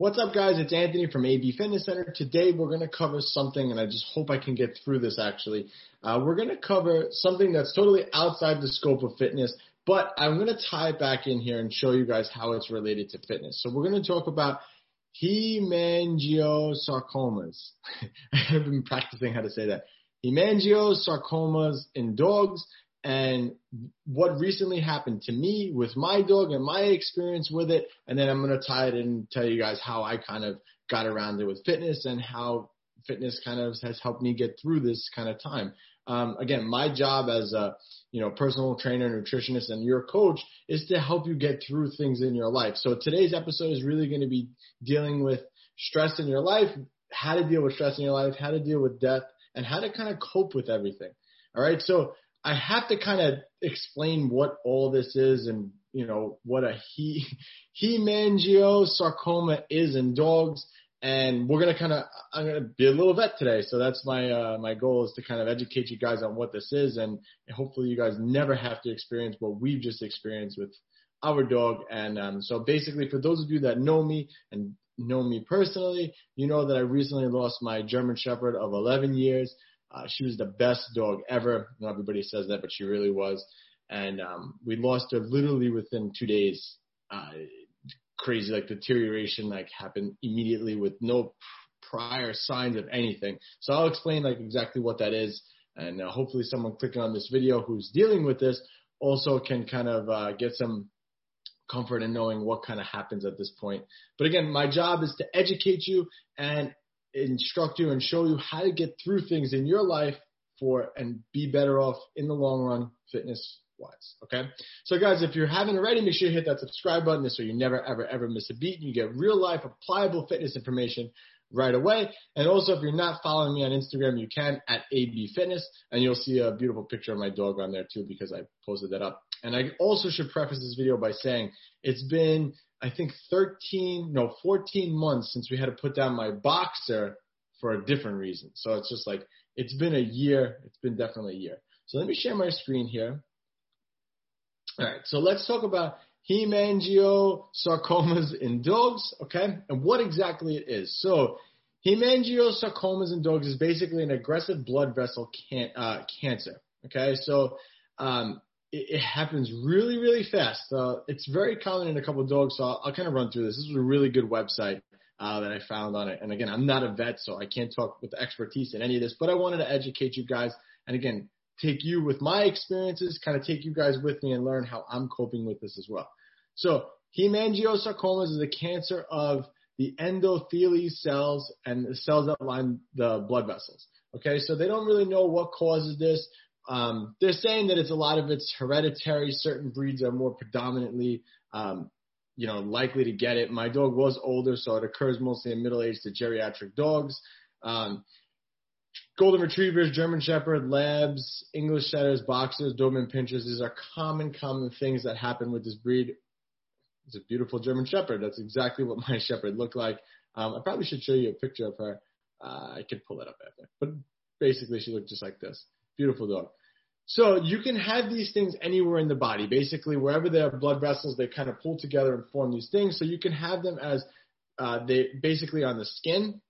What's up, guys? It's Anthony from AB Fitness Center. Today, we're going to cover something, and I just hope I can get through this actually. Uh, we're going to cover something that's totally outside the scope of fitness, but I'm going to tie it back in here and show you guys how it's related to fitness. So, we're going to talk about hemangiosarcomas. I've been practicing how to say that. Hemangiosarcomas in dogs and what recently happened to me with my dog and my experience with it. And then I'm going to tie it in and tell you guys how I kind of got around it with fitness and how fitness kind of has helped me get through this kind of time. Um, again, my job as a you know personal trainer, nutritionist, and your coach is to help you get through things in your life. So today's episode is really going to be dealing with stress in your life, how to deal with stress in your life, how to deal with death, and how to kind of cope with everything. All right, so I have to kind of explain what all this is and you know what a he hemangiosarcoma is in dogs. And we're gonna kind of I'm gonna be a little vet today, so that's my uh, my goal is to kind of educate you guys on what this is, and hopefully you guys never have to experience what we've just experienced with our dog. And um, so basically, for those of you that know me and know me personally, you know that I recently lost my German Shepherd of 11 years. Uh, she was the best dog ever. Not everybody says that, but she really was. And um, we lost her literally within two days. Uh, crazy, like deterioration, like happened immediately with no prior signs of anything. So I'll explain like exactly what that is, and uh, hopefully someone clicking on this video who's dealing with this also can kind of uh, get some comfort in knowing what kind of happens at this point. But again, my job is to educate you and instruct you and show you how to get through things in your life for and be better off in the long run fitness wise. Okay. So guys, if you haven't already, make sure you hit that subscribe button so you never ever ever miss a beat and you get real life applicable fitness information right away. And also if you're not following me on Instagram, you can at AB Fitness and you'll see a beautiful picture of my dog on there too because I posted that up. And I also should preface this video by saying it's been I think 13, no, 14 months since we had to put down my boxer for a different reason. So it's just like, it's been a year. It's been definitely a year. So let me share my screen here. All right. So let's talk about hemangiosarcomas in dogs. Okay. And what exactly it is. So hemangiosarcomas in dogs is basically an aggressive blood vessel can, uh, cancer. Okay. So, um, it, it happens really, really fast. Uh, it's very common in a couple of dogs, so I'll, I'll kind of run through this. This is a really good website uh, that I found on it. And again, I'm not a vet, so I can't talk with expertise in any of this, but I wanted to educate you guys. And again, take you with my experiences, kind of take you guys with me and learn how I'm coping with this as well. So hemangiosarcomas is a cancer of the endothelial cells and the cells that line the blood vessels. Okay, so they don't really know what causes this. Um, they're saying that it's a lot of it's hereditary. Certain breeds are more predominantly, um, you know, likely to get it. My dog was older, so it occurs mostly in middle-aged to geriatric dogs. Um, golden retrievers, German Shepherd, Labs, English Setters, Boxers, Doberman Pinschers. These are common, common things that happen with this breed. It's a beautiful German Shepherd. That's exactly what my Shepherd looked like. Um, I probably should show you a picture of her. Uh, I could pull that up after. But basically, she looked just like this. Beautiful dog. So you can have these things anywhere in the body. Basically, wherever there are blood vessels, they kind of pull together and form these things. So you can have them as uh, they basically on the skin.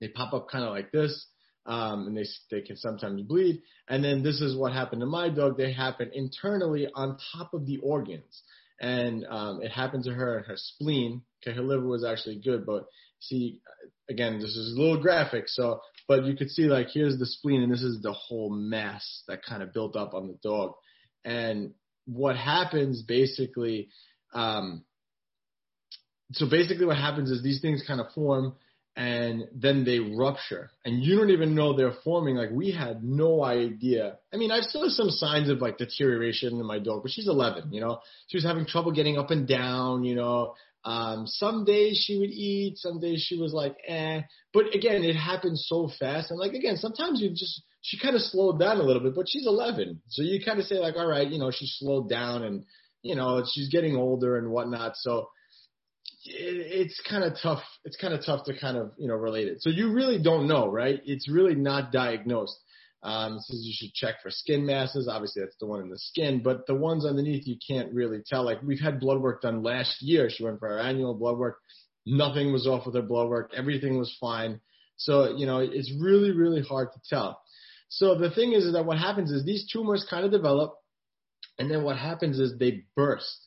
They pop up kind of like this, um, and they they can sometimes bleed. And then this is what happened to my dog. They happen internally on top of the organs, and um, it happened to her in her spleen. Okay, her liver was actually good, but see, again, this is a little graphic. So but you could see like here's the spleen and this is the whole mass that kind of built up on the dog. And what happens basically, um, so basically what happens is these things kind of form and then they rupture and you don't even know they're forming. Like we had no idea. I mean, i've saw some signs of like deterioration in my dog, but she's 11, you know, she was having trouble getting up and down, you know, um, some days she would eat, some days she was like, eh. But again, it happened so fast. And like, again, sometimes you just, she kind of slowed down a little bit, but she's 11. So you kind of say like, all right, you know, she slowed down and, you know, she's getting older and whatnot. So it, it's kind of tough. It's kind of tough to kind of, you know, relate it. So you really don't know, right? It's really not diagnosed. Um, says you should check for skin masses. Obviously, that's the one in the skin, but the ones underneath you can't really tell. Like we've had blood work done last year. She went for her annual blood work. Nothing was off with her blood work. Everything was fine. So, you know, it's really, really hard to tell. So the thing is, is that what happens is these tumors kind of develop and then what happens is they burst.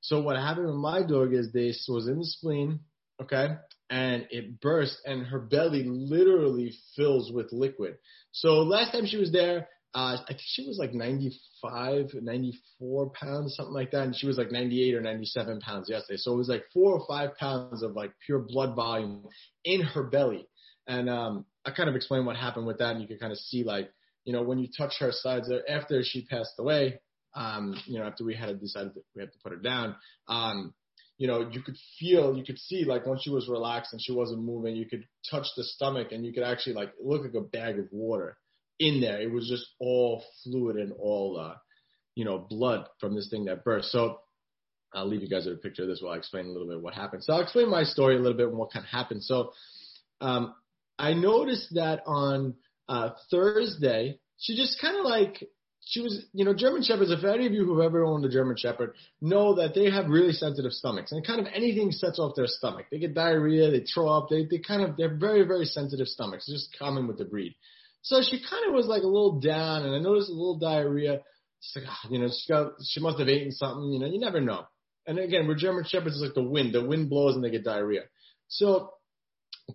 So what happened with my dog is they was in the spleen, okay, and it burst and her belly literally fills with liquid. So last time she was there, uh, I think she was like 95, 94 pounds, something like that. And she was like 98 or 97 pounds yesterday. So it was like four or five pounds of like pure blood volume in her belly. And, um, I kind of explained what happened with that. And you can kind of see like, you know, when you touch her sides there after she passed away, um, you know, after we had decided that we had to put her down, um, you know, you could feel, you could see like once she was relaxed and she wasn't moving, you could touch the stomach and you could actually like look like a bag of water in there. It was just all fluid and all, uh, you know, blood from this thing that burst. So I'll leave you guys with a picture of this while I explain a little bit what happened. So I'll explain my story a little bit and what kind of happened. So, um, I noticed that on, uh, Thursday, she just kind of like she was, you know, German Shepherds, if any of you who've ever owned a German Shepherd know that they have really sensitive stomachs and kind of anything sets off their stomach. They get diarrhea, they throw up, they, they kind of, they're very, very sensitive stomachs. It's just common with the breed. So she kind of was like a little down and I noticed a little diarrhea. It's like, oh, you know, she got, she must have eaten something, you know, you never know. And again, with German Shepherds, it's like the wind. The wind blows and they get diarrhea. So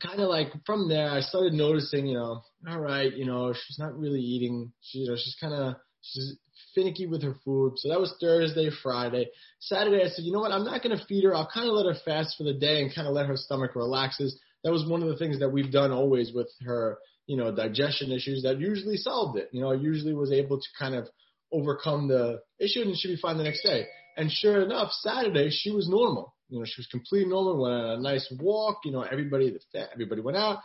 kind of like from there, I started noticing, you know, all right, you know, she's not really eating. She, you know, she's kind of, She's finicky with her food. So that was Thursday, Friday. Saturday, I said, you know what? I'm not going to feed her. I'll kind of let her fast for the day and kind of let her stomach relaxes. That was one of the things that we've done always with her, you know, digestion issues that usually solved it. You know, I usually was able to kind of overcome the issue and she'd be fine the next day. And sure enough, Saturday she was normal. You know, she was completely normal. Went on a nice walk. You know, everybody, everybody went out.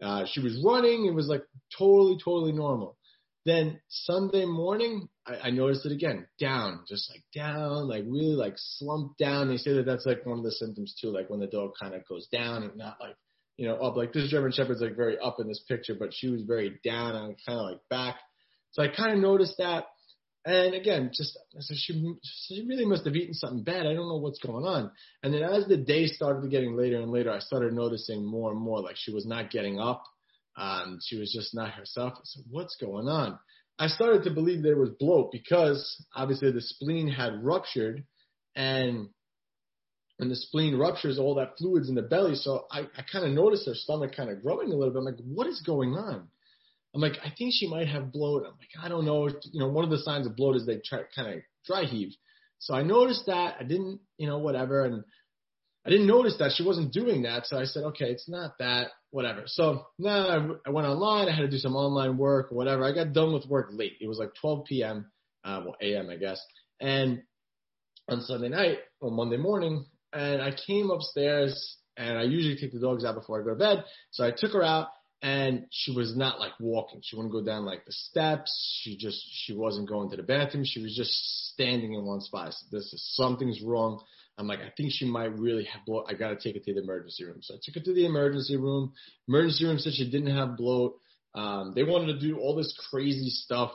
Uh, she was running. It was like totally, totally normal. Then Sunday morning, I, I noticed it again, down, just like down, like really like slumped down. They say that that's like one of the symptoms too, like when the dog kind of goes down and not like, you know, up. Like this German Shepherd's like very up in this picture, but she was very down and kind of like back. So I kind of noticed that. And again, just she she really must have eaten something bad. I don't know what's going on. And then as the day started getting later and later, I started noticing more and more like she was not getting up. Um, she was just not herself. I said, what's going on? I started to believe there was bloat because obviously the spleen had ruptured and when the spleen ruptures, all that fluids in the belly. So I, I kind of noticed her stomach kind of growing a little bit. I'm like, what is going on? I'm like, I think she might have bloat. I'm like, I don't know. You know, one of the signs of bloat is they try kind of dry heave. So I noticed that. I didn't, you know, whatever. And I didn't notice that she wasn't doing that. So I said, okay, it's not that, whatever. So now I went online. I had to do some online work or whatever. I got done with work late. It was like 12 p.m., uh, well, a.m., I guess. And on Sunday night or Monday morning, and I came upstairs and I usually take the dogs out before I go to bed. So I took her out and she was not like walking. She wouldn't go down like the steps. She just, she wasn't going to the bathroom. She was just standing in one spot. I said, this is something's wrong. I'm like, I think she might really have bloat. I got to take her to the emergency room. So I took her to the emergency room. Emergency room said she didn't have bloat. Um, they wanted to do all this crazy stuff,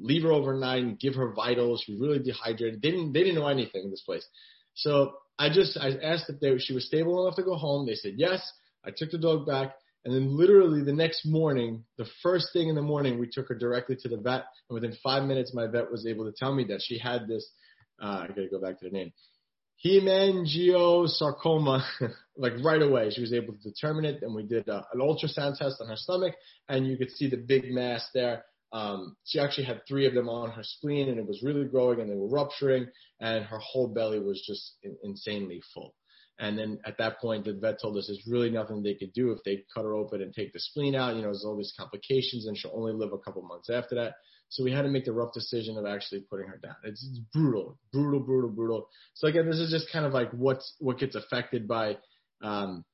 leave her overnight and give her vitals. She was really dehydrated. They didn't, they didn't know anything in this place. So I just, I asked if they, she was stable enough to go home. They said yes. I took the dog back. And then literally the next morning, the first thing in the morning, we took her directly to the vet. And within five minutes, my vet was able to tell me that she had this, uh, I gotta go back to the name hemangiosarcoma, like right away. She was able to determine it. And we did uh, an ultrasound test on her stomach, and you could see the big mass there. Um, she actually had three of them on her spleen, and it was really growing, and they were rupturing, and her whole belly was just in, insanely full. And then at that point, the vet told us there's really nothing they could do if they cut her open and take the spleen out. You know, there's all these complications, and she'll only live a couple months after that. So we had to make the rough decision of actually putting her down. It's, it's brutal, brutal, brutal, brutal. So again, this is just kind of like what's what gets affected by um,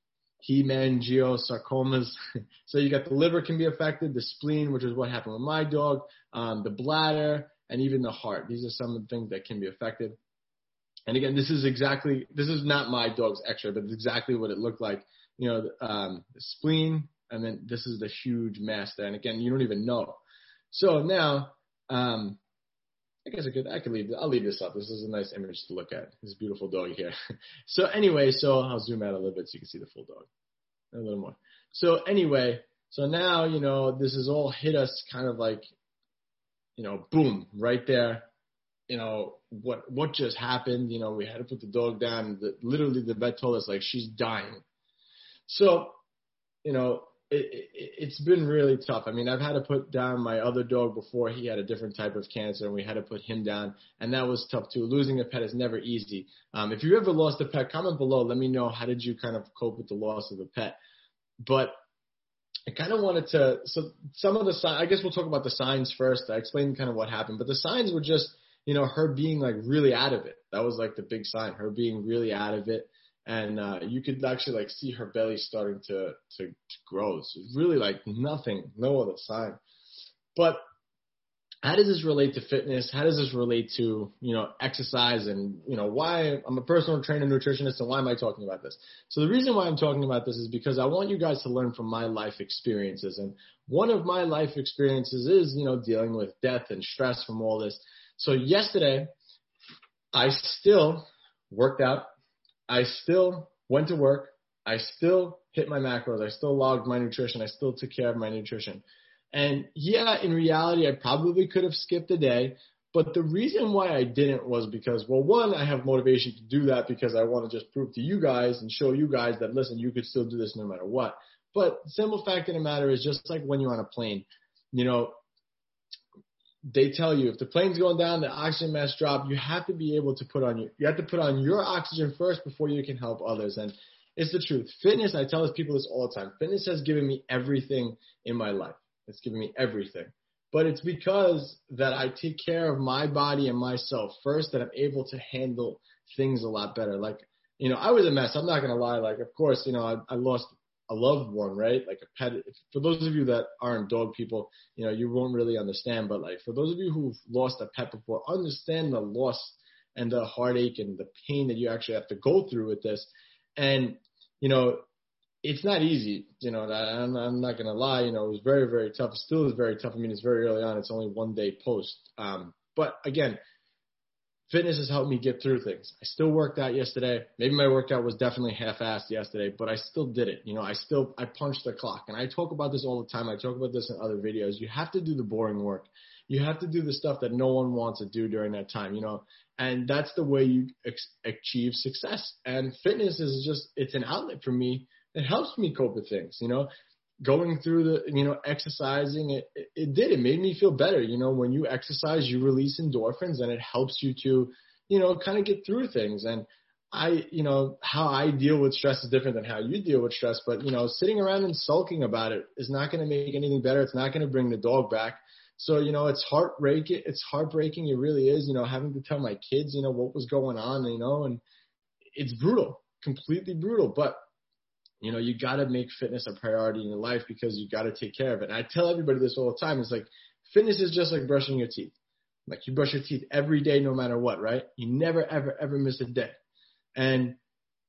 hemangiosarcomas. so you got the liver can be affected, the spleen, which is what happened with my dog, um, the bladder, and even the heart. These are some of the things that can be affected. And again, this is exactly this is not my dog's X-ray, but it's exactly what it looked like. You know, um, the spleen, and then this is the huge mass there. And again, you don't even know. So now, um, I guess I could I could leave I'll leave this up. This is a nice image to look at. This beautiful dog here. so anyway, so I'll zoom out a little bit so you can see the full dog. A little more. So anyway, so now, you know, this has all hit us kind of like, you know, boom, right there. You know, what what just happened? You know, we had to put the dog down. The, literally the vet told us like she's dying. So, you know, it, it, it's been really tough. I mean, I've had to put down my other dog before. He had a different type of cancer, and we had to put him down, and that was tough too. Losing a pet is never easy. Um, if you ever lost a pet, comment below. Let me know how did you kind of cope with the loss of a pet. But I kind of wanted to. So some of the signs. I guess we'll talk about the signs first. I explained kind of what happened, but the signs were just, you know, her being like really out of it. That was like the big sign. Her being really out of it and uh, you could actually like see her belly starting to to, to grow. It's really like nothing, no other sign. But how does this relate to fitness? How does this relate to you know exercise and you know why I'm a personal trainer nutritionist and why am I talking about this? So the reason why I'm talking about this is because I want you guys to learn from my life experiences and one of my life experiences is you know dealing with death and stress from all this. So yesterday I still worked out I still went to work. I still hit my macros. I still logged my nutrition. I still took care of my nutrition. And yeah, in reality, I probably could have skipped a day. But the reason why I didn't was because, well, one, I have motivation to do that because I want to just prove to you guys and show you guys that, listen, you could still do this no matter what. But simple fact of the matter is just like when you're on a plane, you know, they tell you if the plane's going down, the oxygen mask drop, you have to be able to put on your, you have to put on your oxygen first before you can help others. And it's the truth. Fitness, I tell people this all the time. Fitness has given me everything in my life. It's given me everything. But it's because that I take care of my body and myself first that I'm able to handle things a lot better. Like, you know, I was a mess. I'm not going to lie. Like, of course, you know, I, I lost a loved one, right? Like a pet. For those of you that aren't dog people, you know, you won't really understand. But like for those of you who've lost a pet before, understand the loss and the heartache and the pain that you actually have to go through with this. And you know, it's not easy. You know, I'm, I'm not gonna lie. You know, it was very, very tough. It still is very tough. I mean, it's very early on. It's only one day post. Um, but again, fitness has helped me get through things. I still worked out yesterday. Maybe my workout was definitely half-assed yesterday, but I still did it. You know, I still I punched the clock, and I talk about this all the time. I talk about this in other videos. You have to do the boring work. You have to do the stuff that no one wants to do during that time. You know, and that's the way you ex- achieve success. And fitness is just it's an outlet for me. It helps me cope with things. You know, going through the you know exercising it, it, it did. It made me feel better. You know when you exercise you release endorphins and it helps you to you know kind of get through things. And i you know how i deal with stress is different than how you deal with stress but you know sitting around and sulking about it is not going to make anything better. It's not going to bring the dog back. So you know it's heartbreaking it's heartbreaking. It really is you know having to tell my kids you know what was going on you know and it's brutal completely brutal. But you know, you got to make fitness a priority in your life because you got to take care of it. And I tell everybody this all the time. It's like fitness is just like brushing your teeth. Like you brush your teeth every day, no matter what, right? You never, ever, ever miss a day. And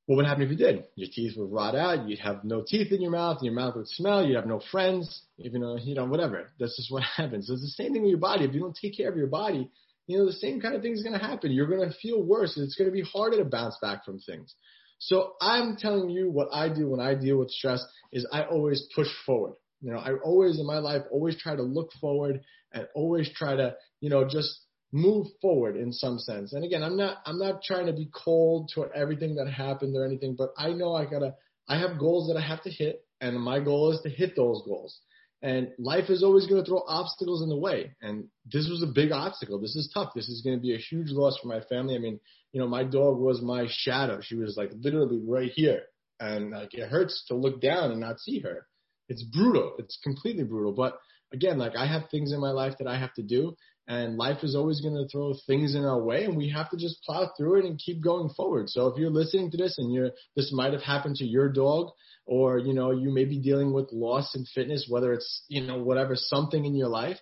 what would happen if you did? Your teeth would rot out. You'd have no teeth in your mouth. Your mouth would smell. You'd have no friends. Even though, you know, whatever. That's just what happens. It's the same thing with your body. If you don't take care of your body, you know, the same kind of thing is going to happen. You're going to feel worse. It's going to be harder to bounce back from things. So I'm telling you what I do when I deal with stress is I always push forward. You know, I always in my life always try to look forward and always try to, you know, just move forward in some sense. And again, I'm not I'm not trying to be cold to everything that happened or anything, but I know I gotta I have goals that I have to hit, and my goal is to hit those goals. And life is always going to throw obstacles in the way. And this was a big obstacle. This is tough. This is going to be a huge loss for my family. I mean, you know, my dog was my shadow. She was like literally right here. And like it hurts to look down and not see her. It's brutal. It's completely brutal. But again, like I have things in my life that I have to do and life is always going to throw things in our way and we have to just plow through it and keep going forward. So if you're listening to this and you're, this might have happened to your dog or, you know, you may be dealing with loss in fitness, whether it's, you know, whatever, something in your life,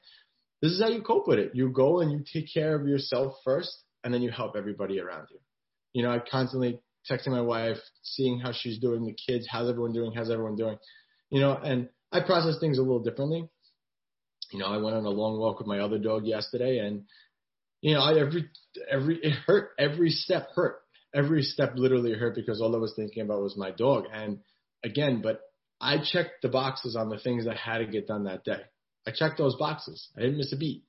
this is how you cope with it. You go and you take care of yourself first and then you help everybody around you. You know, I constantly texting my wife, seeing how she's doing, the kids, how's everyone doing, how's everyone doing, you know, and I process things a little differently. You know, I went on a long walk with my other dog yesterday and, you know, I, every every it hurt. Every step hurt. Every step literally hurt because all I was thinking about was my dog. And again, but I checked the boxes on the things that had to get done that day. I checked those boxes. I didn't miss a beat.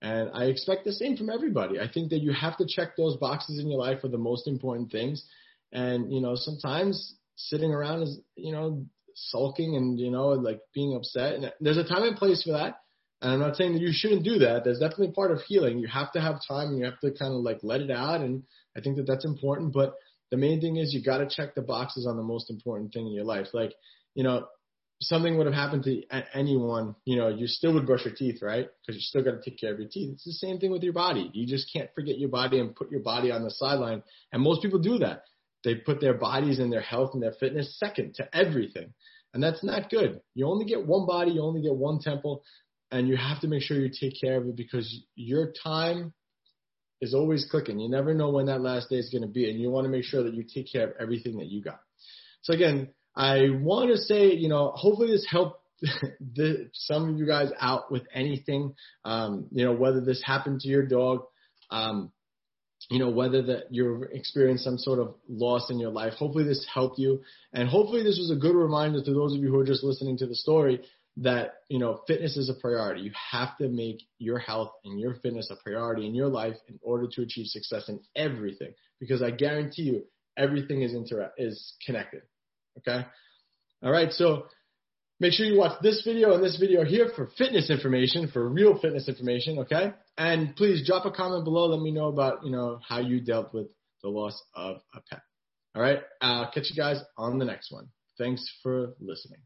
And I expect the same from everybody. I think that you have to check those boxes in your life for the most important things. And, you know, sometimes sitting around is, you know, sulking and, you know, like being upset. And there's a time and place for that. And I'm not saying that you shouldn't do that. There's definitely part of healing. You have to have time and you have to kind of like let it out. And I think that that's important. But the main thing is you got to check the boxes on the most important thing in your life. Like, you know, something would have happened to anyone, you know, you still would brush your teeth, right? Because you still got to take care of your teeth. It's the same thing with your body. You just can't forget your body and put your body on the sideline. And most people do that. They put their bodies and their health and their fitness second to everything. And that's not good. You only get one body, you only get one temple, and you have to make sure you take care of it because your time is always clicking. You never know when that last day is going to be, and you want to make sure that you take care of everything that you got. So again, I want to say, you know, hopefully this helped the, some of you guys out with anything, um, you know, whether this happened to your dog, um, you know, whether that you've experienced some sort of loss in your life. Hopefully this helped you. And hopefully this was a good reminder to those of you who are just listening to the story that, you know, fitness is a priority. You have to make your health and your fitness a priority in your life in order to achieve success in everything. Because I guarantee you, everything is inter- is connected. Okay. All right. So make sure you watch this video and this video here for fitness information, for real fitness information. Okay. And please drop a comment below. Let me know about, you know, how you dealt with the loss of a pet. All right. I'll catch you guys on the next one. Thanks for listening.